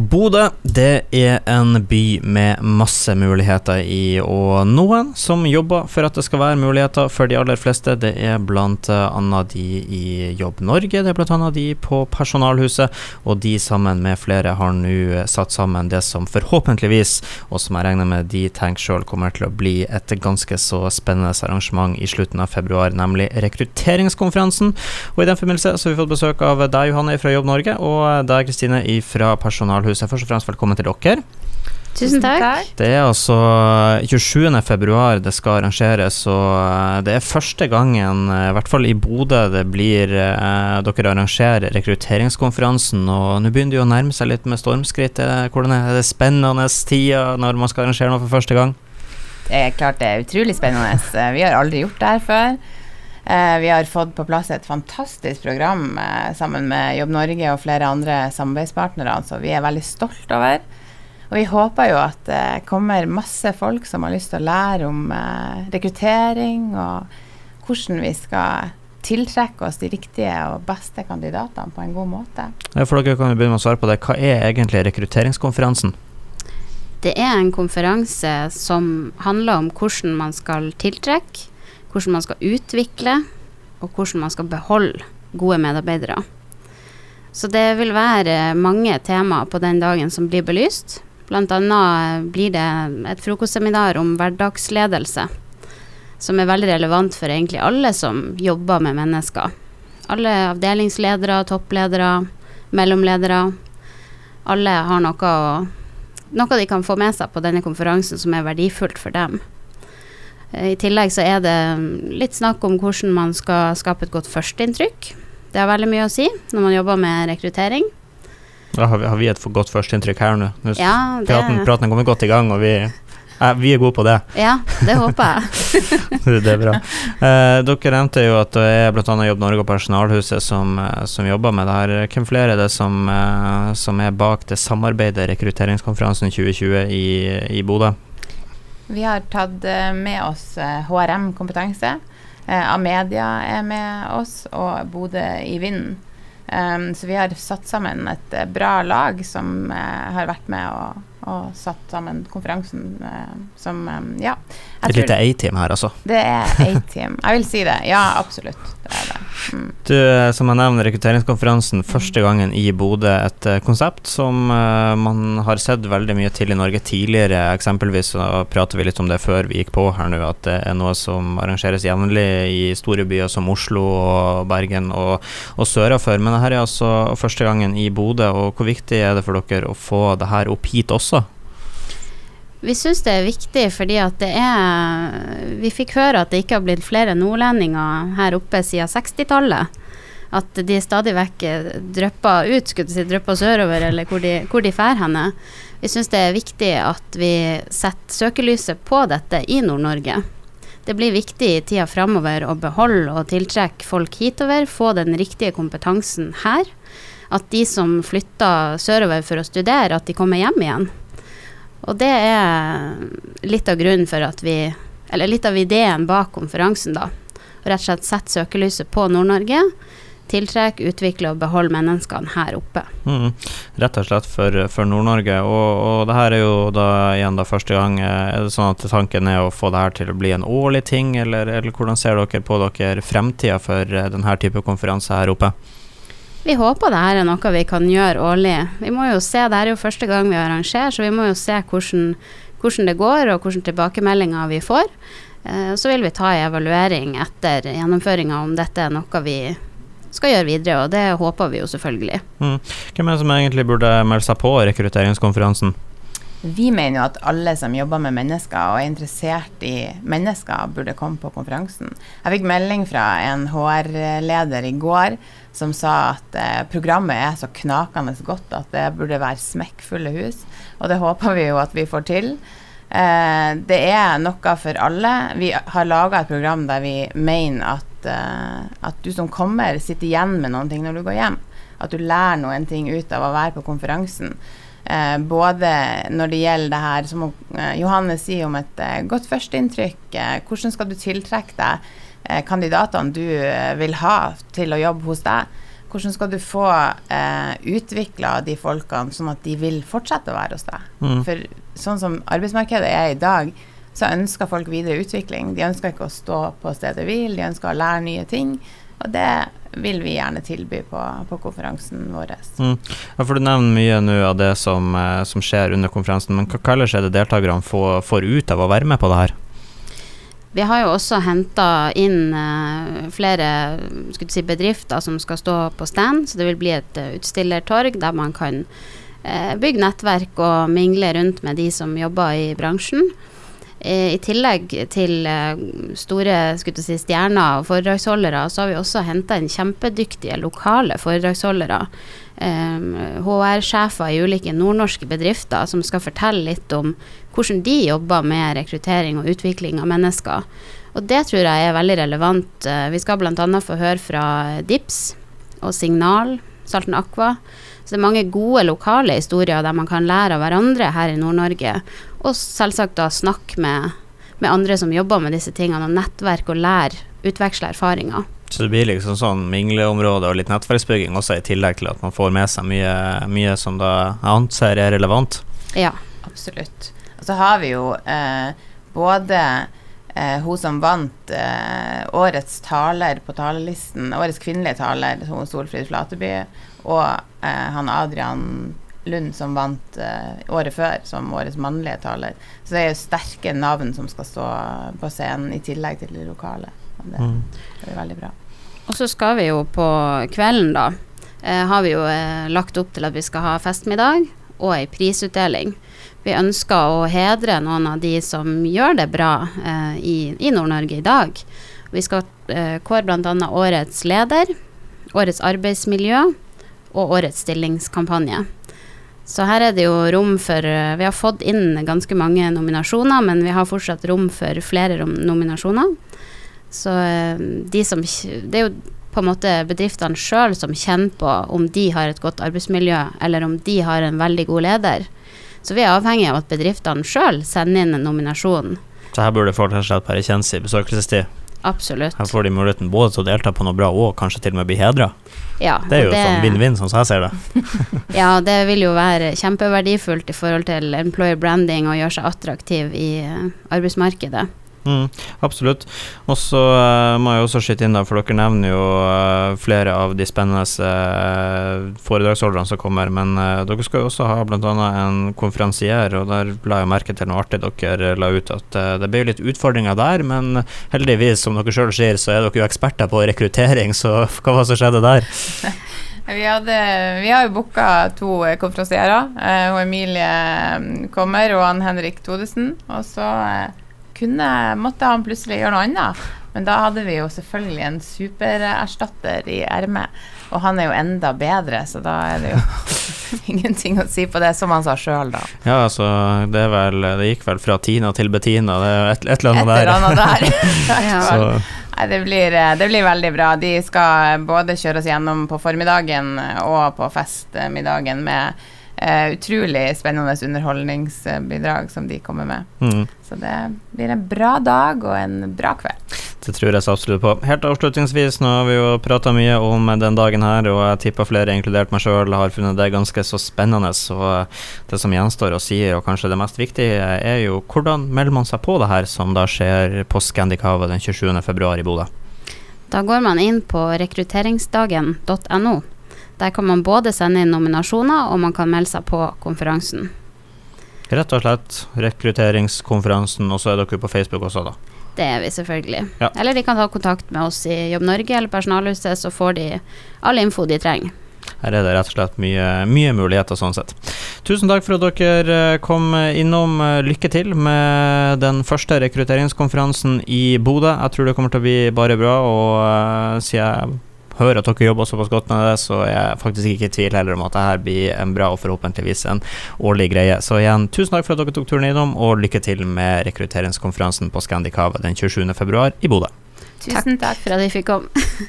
Bodø det er en by med masse muligheter i, og noen som jobber for at det skal være muligheter for de aller fleste. Det er bl.a. de i Jobb Norge, det er bl.a. de på Personalhuset, og de sammen med flere har nå satt sammen det som forhåpentligvis, og som jeg regner med de tenker sjøl kommer til å bli et ganske så spennende arrangement i slutten av februar, nemlig rekrutteringskonferansen. Og i den forbindelse så har vi fått besøk av deg, Johanne fra Jobb Norge, og deg, Kristine fra Personalhuset Kulturhuset. Først og fremst velkommen til dere. Tusen takk. Det er altså 27. februar det skal arrangeres, og eh, det er første gangen, eh, i hvert fall i Bodø, det blir eh, dere arrangerer rekrutteringskonferansen. Og nå begynner det jo å nærme seg litt med stormskritt. Hvordan er det spennende tida når man skal arrangere noe for første gang? Det er klart det er utrolig spennende. Vi har aldri gjort det her før. Vi har fått på plass et fantastisk program sammen med Jobb Norge og flere andre samarbeidspartnere, så vi er veldig stolt over. Og vi håper jo at det kommer masse folk som har lyst til å lære om eh, rekruttering og hvordan vi skal tiltrekke oss de riktige og beste kandidatene på en god måte. Ja, for dere kan jo begynne med å svare på det. Hva er egentlig rekrutteringskonferansen? Det er en konferanse som handler om hvordan man skal tiltrekke, hvordan man skal utvikle, og hvordan man skal beholde gode medarbeidere. Så det vil være mange temaer på den dagen som blir belyst. Bl.a. blir det et frokostseminar om hverdagsledelse, som er veldig relevant for egentlig alle som jobber med mennesker. Alle avdelingsledere, toppledere, mellomledere. Alle har noe, noe de kan få med seg på denne konferansen som er verdifullt for dem. I tillegg så er det litt snakk om hvordan man skal skape et godt førsteinntrykk. Det har veldig mye å si når man jobber med rekruttering. Da har vi, har vi et for godt førsteinntrykk her nå. nå ja, det... praten, praten kommer godt i gang, og vi, eh, vi er gode på det. Ja, det håper jeg. det er bra. Eh, dere nevnte jo at det er bl.a. Jobb Norge og Personalhuset som, eh, som, jobber med det her. Hvem flere er det som, eh, som er bak det samarbeidet rekrutteringskonferansen 2020 i, i Bodø? Vi har tatt eh, med oss HRM-kompetanse. Amedia er med oss, og Bodø i Vinden. Um, så vi har satt sammen et bra lag som har vært med og, og, satt sammen konferansen uh, som um, Ja. Et lite A-team her, altså? Det er A-team. Jeg vil si det. Ja, absolutt. Det er det. Mm. Du, som jeg nevner, rekrutteringskonferansen første gangen i Bodø. Et konsept som man har sett veldig mye til i Norge tidligere. Eksempelvis så prater vi litt om det før vi gikk på her nå, at det er noe som arrangeres jevnlig i store byer som Oslo og Bergen og, og sørafor. Men dette er altså første gangen i Bodø, og hvor viktig er det for dere å få det her opp hit også? Vi syns det er viktig fordi at det er Vi fikk høre at det ikke har blitt flere nordlendinger her oppe siden 60-tallet. At de stadig vekk drypper ut, skulle si, drypper sørover, eller hvor de, hvor de fær henne. Vi syns det er viktig at vi setter søkelyset på dette i Nord-Norge. Det blir viktig i tida framover å beholde og tiltrekke folk hitover, få den riktige kompetansen her. At de som flytter sørover for å studere, at de kommer hjem igjen. Og det er litt av grunnen for at vi Eller litt av ideen bak konferansen, da. Rett og slett sette søkelyset på Nord-Norge. Tiltrekke, utvikle og beholde menneskene her oppe. Mm, rett og slett for, for Nord-Norge. Og, og det her er jo da igjen da første gang. Eh, er det sånn at tanken er å få det her til å bli en årlig ting, eller, eller hvordan ser dere på dere fremtida for eh, denne type konferanse her oppe? Vi håper det her er noe vi kan gjøre årlig. Vi må jo se, Det er jo første gang vi arrangerer, så vi må jo se hvordan, hvordan det går og hvilke tilbakemeldinger vi får. Eh, så vil vi ta en evaluering etter gjennomføringa om dette er noe vi skal gjøre videre, og det håper vi jo selvfølgelig. Mm. Hvem er det som egentlig burde melde seg på rekrutteringskonferansen? Vi mener jo at alle som jobber med mennesker og er interessert i mennesker, burde komme på konferansen. Jeg fikk melding fra en HR-leder i går som sa at eh, programmet er så knakende godt at det burde være smekkfulle hus. Og det håper vi jo at vi får til. Eh, det er noe for alle. Vi har laga et program der vi mener at, eh, at du som kommer, sitter igjen med noen ting når du går hjem. At du lærer noen ting ut av å være på konferansen. Eh, både når det gjelder det her som eh, Johanne sier om et eh, godt førsteinntrykk. Eh, hvordan skal du tiltrekke deg eh, kandidatene du vil ha til å jobbe hos deg? hvordan skal du få eh, utvikla de folkene sånn at de vil fortsette å være hos deg? Mm. For sånn som arbeidsmarkedet er i dag, så ønsker folk videre utvikling. De ønsker ikke å stå på stedet hvil, de ønsker å lære nye ting. Og det vil vi gjerne tilby på, på konferansen vår. Mm. Ja, for Du nevner mye nå av det som, eh, som, skjer under konferansen, men hva ellers er det deltakerne får, får, ut av å være med på det her? Vi har jo også henta inn uh, flere si, bedrifter som skal stå på stand, så det vil bli et uh, utstillertorg der man kan uh, bygge nettverk og mingle rundt med de som jobber i bransjen. I tillegg til eh, store si, stjerner og foredragsholdere, så har vi også henta inn kjempedyktige lokale foredragsholdere. HR-sjefer i ulike nordnorske bedrifter som skal fortelle litt om hvordan de jobber med rekruttering og utvikling av mennesker. Og det tror jeg er veldig relevant. Eh, vi skal bl.a. få høre fra DIPS og Signal, Salten Aqua. Så det er mange gode lokale historier der man kan lære av hverandre her i Nord-Norge. Og selvsagt da snakke med, med, andre som jobber med disse tingene, og nettverk og lære, utveksle erfaringer. Så det blir liksom sånn mingleområde og litt nettverksbygging også, i tillegg til at man får med seg mye, mye som da jeg anser er relevant? Ja, absolutt. Og så har vi jo eh, både eh, hun som vant eh, årets taler på talerlisten, årets kvinnelige taler, Solfrid Flateby, og eh, han Adrian Lund som vant eh, året før som årets mannlige taler. Så det er jo sterke navn som skal stå på scenen, i tillegg til det lokale. Det, mm. det er veldig bra. Og så skal vi jo på kvelden, da, eh, har vi jo eh, lagt opp til at vi skal ha festmiddag og ei prisutdeling. Vi ønsker å hedre noen av de som gjør det bra eh, i, i Nord-Norge i dag. Vi skal eh, kåre bl.a. årets leder, årets arbeidsmiljø og årets stillingskampanje. Så her er det jo rom for eh, Vi har fått inn ganske mange nominasjoner, men vi har fortsatt rom for flere nominasjoner. Så eh, de som Det er jo på en måte bedriftene sjøl som kjenner på om de har et godt arbeidsmiljø, eller om de har en veldig god leder. Så vi er avhengig av at bedriftene sjøl sender inn en nominasjon. Så her burde folk rett og slett bare kjenne i besøkelsestid? Absolutt. Her får de muligheten både til å delta på noe bra og kanskje til og med bli hedra. Ja, det er jo det, sånn vinn-vinn, sånn som jeg ser det. ja, det vil jo være kjempeverdifullt i forhold til employer branding og gjøre seg attraktiv i eh, arbeidsmarkedet. Mm, absolutt. Og så uh, må jeg også skyte inn, da, for dere nevner jo uh, flere av de spennende uh, foredragsholderne som kommer. Men dere skal jo også ha bl.a. en konferansier, og der la jeg merke til noe artig dere la ut. At det ble litt utfordringer der, men heldigvis, som dere sjøl sier, så er dere jo eksperter på rekruttering, så hva var det som skjedde der? Vi, hadde, vi, har jo booka to konferansierer. Emilie kommer, og han Henrik Todesen. Og så kunne, måtte han plutselig gjøre noe annet. Men da hadde vi jo selvfølgelig en supererstatter i ermet. Og han er jo enda bedre, så da er det jo ingenting å si på det, som han sa sjøl, da. Ja, altså, det, vel, det, gikk vel fra Tina til Bettina, det er et, et eller annet der. Et eller annet der. ja. Nei, det blir, det blir, veldig bra. De skal både kjøre oss gjennom på formiddagen og på festmiddagen med Uh, utrolig spennende underholdningsbidrag som de kommer med. Mm. Så det blir en bra dag og en bra kveld. Det tror jeg så absolutt på. Helt avslutningsvis, nå har vi jo prata mye om den dagen her, og jeg tipper flere, inkludert meg sjøl, har funnet det ganske så spennende. Så det som gjenstår å si, og kanskje det mest viktige, er jo hvordan melder man seg på det her som da skjer på Scandicava den 27.2 i Bodø? Da går man inn på rekrutteringsdagen.no. Der kan man både sende inn nominasjoner, og man kan melde seg på konferansen. Rett og slett rekrutteringskonferansen, og så er dere på Facebook også, da? Det er vi selvfølgelig. Ja. Eller de kan ta kontakt med oss i Jobb Norge eller Personalhuset, så får de all info de trenger. Her er det rett og slett mye, mye muligheter sånn sett. Tusen takk for at dere eh, kom innom. Lykke til med den første rekrutteringskonferansen i Bodø. Jeg tror det kommer til å bli bare bra, og uh, sier jeg hører at dere jobber såpass godt med det, så er jeg faktisk ikke i tvil heller om at dette blir en bra og forhåpentligvis en årlig greie. Så igjen, tusen takk for at dere tok turen innom, og lykke til med rekrutteringskonferansen på Scandicava den 27. februar i Bodø. Tusen takk for at vi fikk komme.